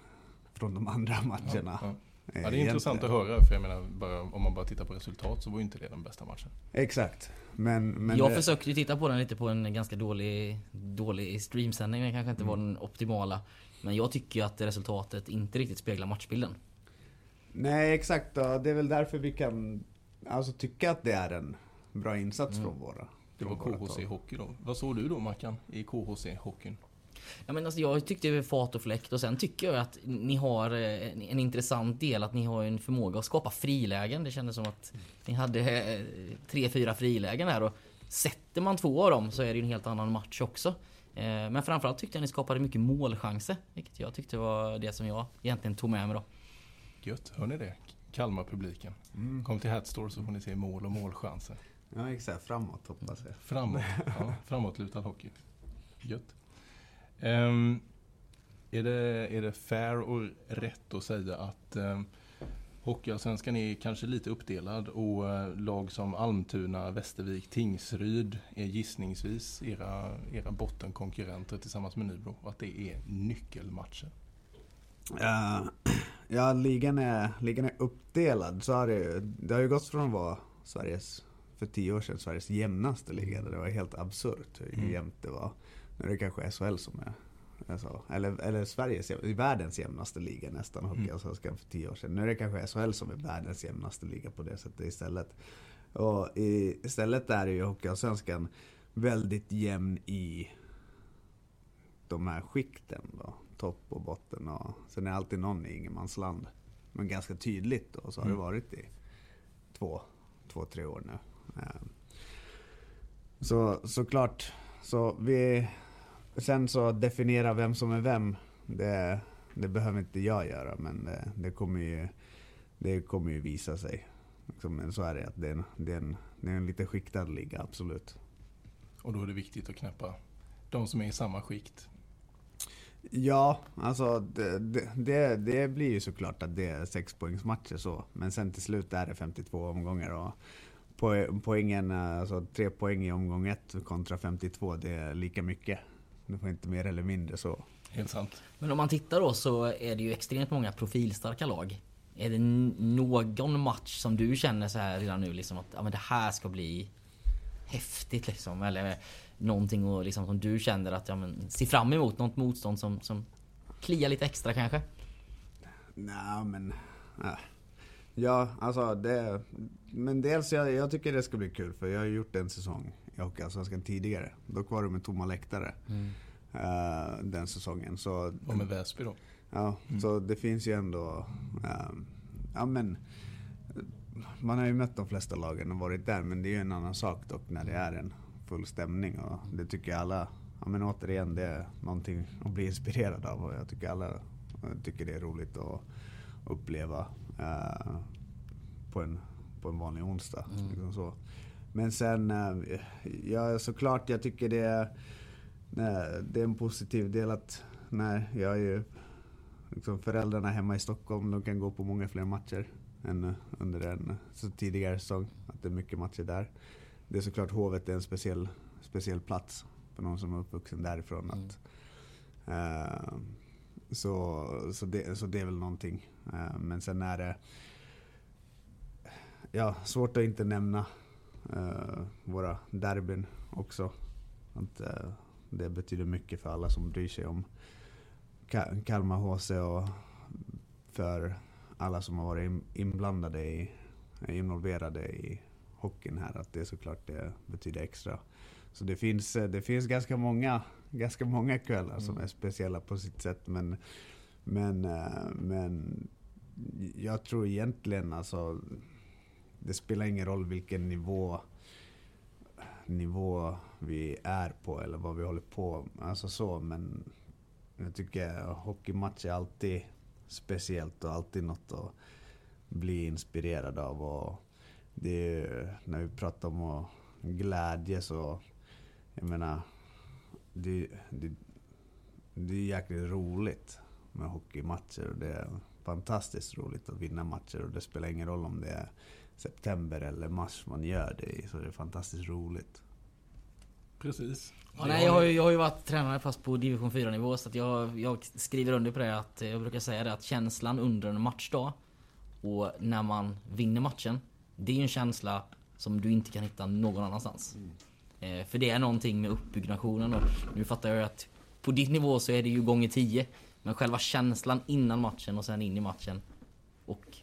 från de andra matcherna. Ja, ja. Ja, det är intressant att höra, för jag menar, bara, om man bara tittar på resultat så var ju inte det den bästa matchen. Exakt. Men, men jag det, försökte ju titta på den lite på en ganska dålig, dålig streamsändning. Den kanske inte var Mm. den optimala. Men jag tycker ju att resultatet inte riktigt speglar matchbilden. Nej, exakt. Och det är väl därför vi kan alltså, tycka att det är en bra insats Mm. från våra Det var från våra KHC håll. Hockey då. Vad såg du då Mackan i KHC-hockeyn? Ja, men alltså, jag tyckte det var fart och fläkt och sen tycker jag att ni har eh, en, en intressant del att ni har en förmåga att skapa frilägen. Det kändes som att ni hade eh, tre, fyra frilägen här och sätter man två av dem så är det ju en helt annan match också. Eh, Men framförallt tyckte jag ni skapade mycket målchanser, vilket jag tyckte var det som jag egentligen tog med mig då. Gött, hör ni det? Kalmar-publiken. Mm. Kom till Hatstore så får ni se mål och målchanser. Ja, exakt. Framåt hoppas jag. Framåt, ja, framåtlutad hockey. Gött. Ehm, är, det, är det fair och rätt att säga att um, Hockeyallsvenskan är kanske lite uppdelad och eh, lag som Almtuna, Västervik, Tingsryd är gissningsvis era, era bottenkonkurrenter tillsammans med Nybro och att det är nyckelmatcher? Eh, ja, ligan är, ligan är uppdelad. Så har det, det har ju gått från att vara Sveriges, för tio år sedan, Sveriges jämnaste liga. Det var helt absurt hur Mm. jämnt det var. Nu är det kanske SHL som är Alltså, eller, eller Sveriges, världens jämnaste liga nästan, Hockeyallsvenskan för tio år sedan. Nu är det kanske SHL som är världens jämnaste liga på det sättet istället. Och i, istället är det ju Hockeyallsvenskan väldigt jämn i de här skikten då. Topp och botten och sen är det alltid någon i ingenmansland. Men ganska tydligt då, så har det Mm. varit i två, två, tre år nu. Eh, Så såklart, så vi... Sen så definiera vem som är vem, det, det behöver inte jag göra men det, det kommer ju det kommer ju visa sig. Liksom, Men så är det, att det är en, det är en, det är en lite skiktad liga, absolut. Och då är det viktigt att knäppa de som är i samma skikt. Ja, alltså det, det, det, blir ju såklart att det är sexpoängsmatcher så. Men sen till slut är det 52 omgångar och po- poängen, alltså tre poäng i omgång ett kontra 52, det är lika mycket. Inte mer eller mindre så. Helt sant. Men om man tittar då så är det ju extremt många profilstarka lag. Är det någon match som du känner så här redan nu liksom att ja, men det här ska bli häftigt liksom? Eller någonting och liksom som du känner att ja, men, se fram emot? Något motstånd som, som kliar lite extra kanske? Nej men... Äh. Ja, alltså det... Men dels jag, jag tycker det ska bli kul för jag har gjort en säsong i Hockeyallsvenskan tidigare. Då var det med tomma läktare. eh, den säsongen. Så, Och med Väsby då. ja, så det finns ju ändå... ehm, ja men... Man har ju mött de flesta lagen och varit där men det är ju en annan sak dock när det är en full stämning och det tycker alla... Ja men återigen, det är någonting att bli inspirerad av och jag tycker alla tycker det är roligt att uppleva eh, på, en, på en vanlig onsdag. Liksom så. Men sen, eh, ja såklart jag tycker det är, det är en positiv del att när jag är ju liksom föräldrarna hemma i Stockholm, de kan gå på många fler matcher än eh, under en så tidigare säsong. Att det är mycket matcher där. Det är såklart Hovet är en speciell, speciell plats för någon som är uppvuxen därifrån. Att, eh, så, så, det, så det är väl någonting. Eh, men sen är det ja, svårt att inte nämna eh, våra derbyn också. Att, eh, det betyder mycket för alla som bryr sig om Ka- Kalmar HC och för alla som har varit in- inblandade i, involverade i hockeyn här. Att det såklart det betyder extra. Så det finns, eh, det finns ganska många, ganska många kvällar som är speciella på sitt sätt. Men, men, eh, men jag tror egentligen alltså det spelar ingen roll vilken nivå nivå vi är på eller vad vi håller på med. Alltså så men jag tycker hockeymatch är alltid speciellt och alltid något att bli inspirerad av. Och det är ju, när vi pratar om glädje så, jag menar, det, det, det är jäkligt roligt med hockeymatcher och det är fantastiskt roligt att vinna matcher och det spelar ingen roll om det är september eller mars man gör det i, så det är fantastiskt roligt. Precis. Ja, nej, jag, har ju, jag har ju varit tränare fast på division 4 nivå så att jag, jag skriver under på det att eh, jag brukar säga det att känslan under en matchdag och när man vinner matchen. Det är ju en känsla som du inte kan hitta någon annanstans. Eh, för det är någonting med uppbyggnationen och nu fattar jag ju att på ditt nivå så är det ju gånger 10. Men själva känslan innan matchen och sen in i matchen och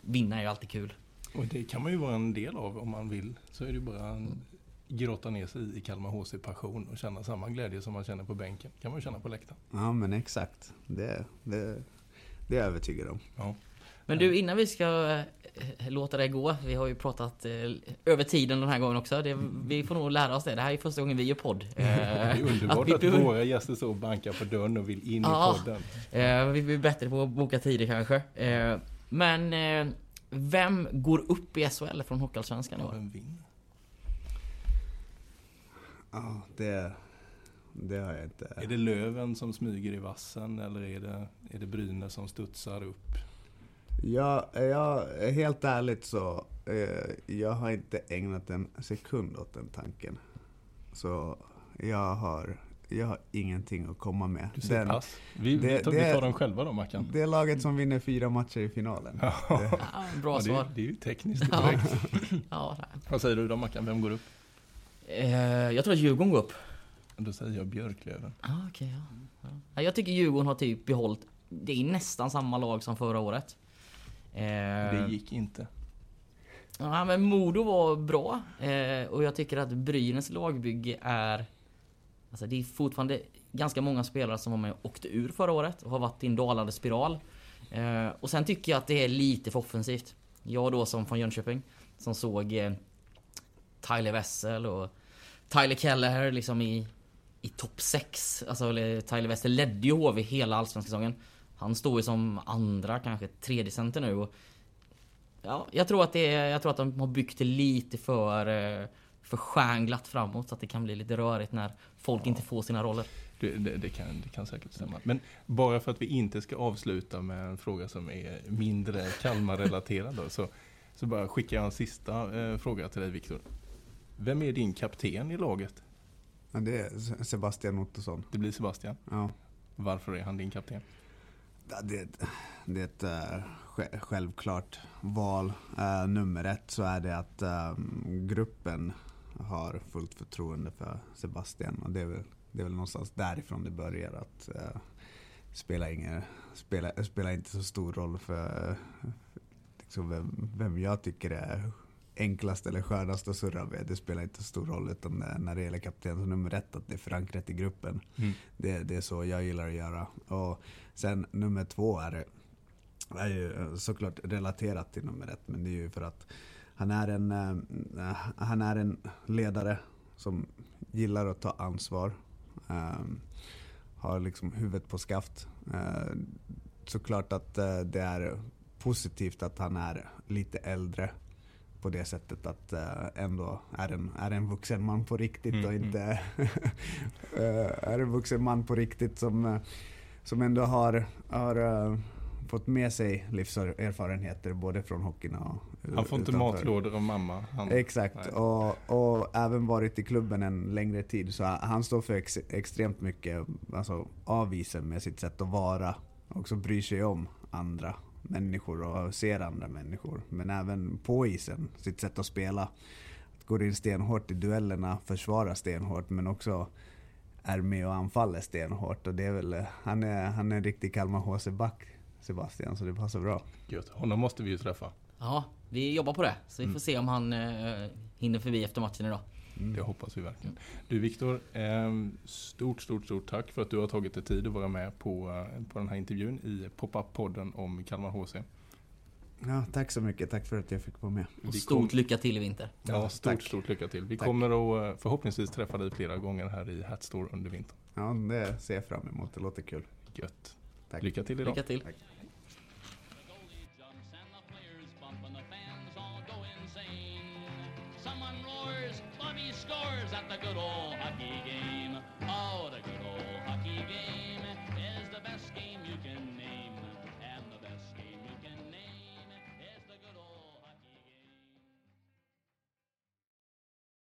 vinna är ju alltid kul. Och det kan man ju vara en del av om man vill. Så är det ju bara Mm. en grotta ner sig i Kalmar HC passion och känna samma glädje som man känner på bänken. kan man ju känna på läktaren. Ja men exakt. Det, det, det är jag övertygad om. Ja. Men du, innan vi ska eh, låta det gå. Vi har ju pratat eh, över tiden den här gången också. Det, vi får nog lära oss det. Det här är första gången vi gör podd. Eh, Det är underbart vi att, våra gäster så bankar på dörren och vill in Ja. i podden. Eh, vi blir bättre på att boka tider kanske. Men vem går upp i SHL från Hockeyallsvenskan i år? vem vinner? Ja, det, det har jag inte. Är det Löven som smyger i vassen eller är det, är det Brynäs som studsar upp? Ja, jag, helt ärligt så, eh, jag har inte ägnat en sekund åt den tanken. Så jag har jag har ingenting att komma med. Du säger Den- pass. Vi, vi, det- tar, vi det- tar dem själva då, Mackan. Det är laget som vinner fyra matcher i finalen. Det, Ja, bra Ja, det, svar. är- det är ju tekniskt Ja. korrekt. Ja. Vad säger du då Mackan, vem går upp? Eh, jag tror att Djurgården går upp. Då säger jag Björklöven. Ah, ja. Ja. Ja, Jag tycker Djurgården har typ behållit, det är nästan samma lag som förra året. Eh, Det gick inte. Ja men Modo var bra. Eh, och jag tycker att Brynäs lagbygge är... Alltså det är fortfarande ganska många spelare som var med och åkte ur förra året och har varit i en dalande spiral. Eh, och sen tycker jag att det är lite för offensivt. Jag då som från Jönköping, som såg eh, Tyler Wessel och Tyler Keller liksom i, i topp 6. Alltså Tyler Wessel ledde ju HV hela allsvenska säsongen. Han står ju som andra, kanske tredje center nu. Och Ja, jag tror att det är, jag tror att de har byggt det lite för, eh, för stjärnglatt framåt så att det kan bli lite rörigt när folk inte får sina roller. Det, det, det, kan, det kan säkert stämma. Men bara för att vi inte ska avsluta med en fråga som är mindre Kalmar-relaterad då, så, så bara skickar jag en sista eh, fråga till dig Viktor. Vem är din kapten i laget? ja, det är Sebastian Ottosson. Det blir Sebastian. Ja. Varför är han din kapten? Ja, Det, är ett- det är ett sj- självklart val. Eh, nummer ett så är det att eh, gruppen har fullt förtroende för Sebastian. Och det är väl, det är väl någonstans därifrån det börjar. att uh, spela, ingen, spela, spela inte så stor roll för eh, liksom vem, vem jag tycker är enklast eller skönast att surra med. Det spelar inte så stor roll. Utan eh, när det gäller kapten så nummer ett att det är förankrat i gruppen. Det, det är så jag gillar att göra. Och sen nummer två är, är ju såklart relaterat till nummer ett. Men det är ju för att han är en, eh, han är en ledare som gillar att ta ansvar. Eh, har liksom huvudet på skaft. Eh, såklart att eh, det är positivt att han är lite äldre på det sättet att eh, ändå är en, är en vuxen man på riktigt och Mm, inte är en vuxen man på riktigt som, som ändå har, har fått med sig livserfarenheter både från hockeyn och Han får inte utanför. matlådor av mamma. Han, Exakt, Nej. och, och även varit i klubben en längre tid. Så han står för ex, extremt mycket alltså, av isen med sitt sätt att vara. Och också bryr sig om andra människor och ser andra människor. Men även på isen, sitt sätt att spela. Går in stenhårt i duellerna, försvarar stenhårt men också är med och anfaller stenhårt. Och det är väl, han, är, han är en riktig Kalmar HC-back, Sebastian, så det passar bra. Gött. Honom måste vi ju träffa. Ja, vi jobbar på det. Så vi får se om han eh, hinner förbi efter matchen idag. Det hoppas vi verkligen. Du Viktor, eh, stort, stort, stort tack för att du har tagit dig tid att vara med på, eh, på den här intervjun i Pop-Up-podden om Kalmar HC. Ja, tack så mycket, tack för att jag fick vara med. Och stort kom- lycka till i vinter. Ja, stort, tack. stort lycka till. Vi Tack. kommer att eh, förhoppningsvis träffa dig flera gånger här i Hatstore under vintern. Ja, det ser jag fram emot. Det låter kul. Gött. Tack. Lycka till idag. Lycka till. The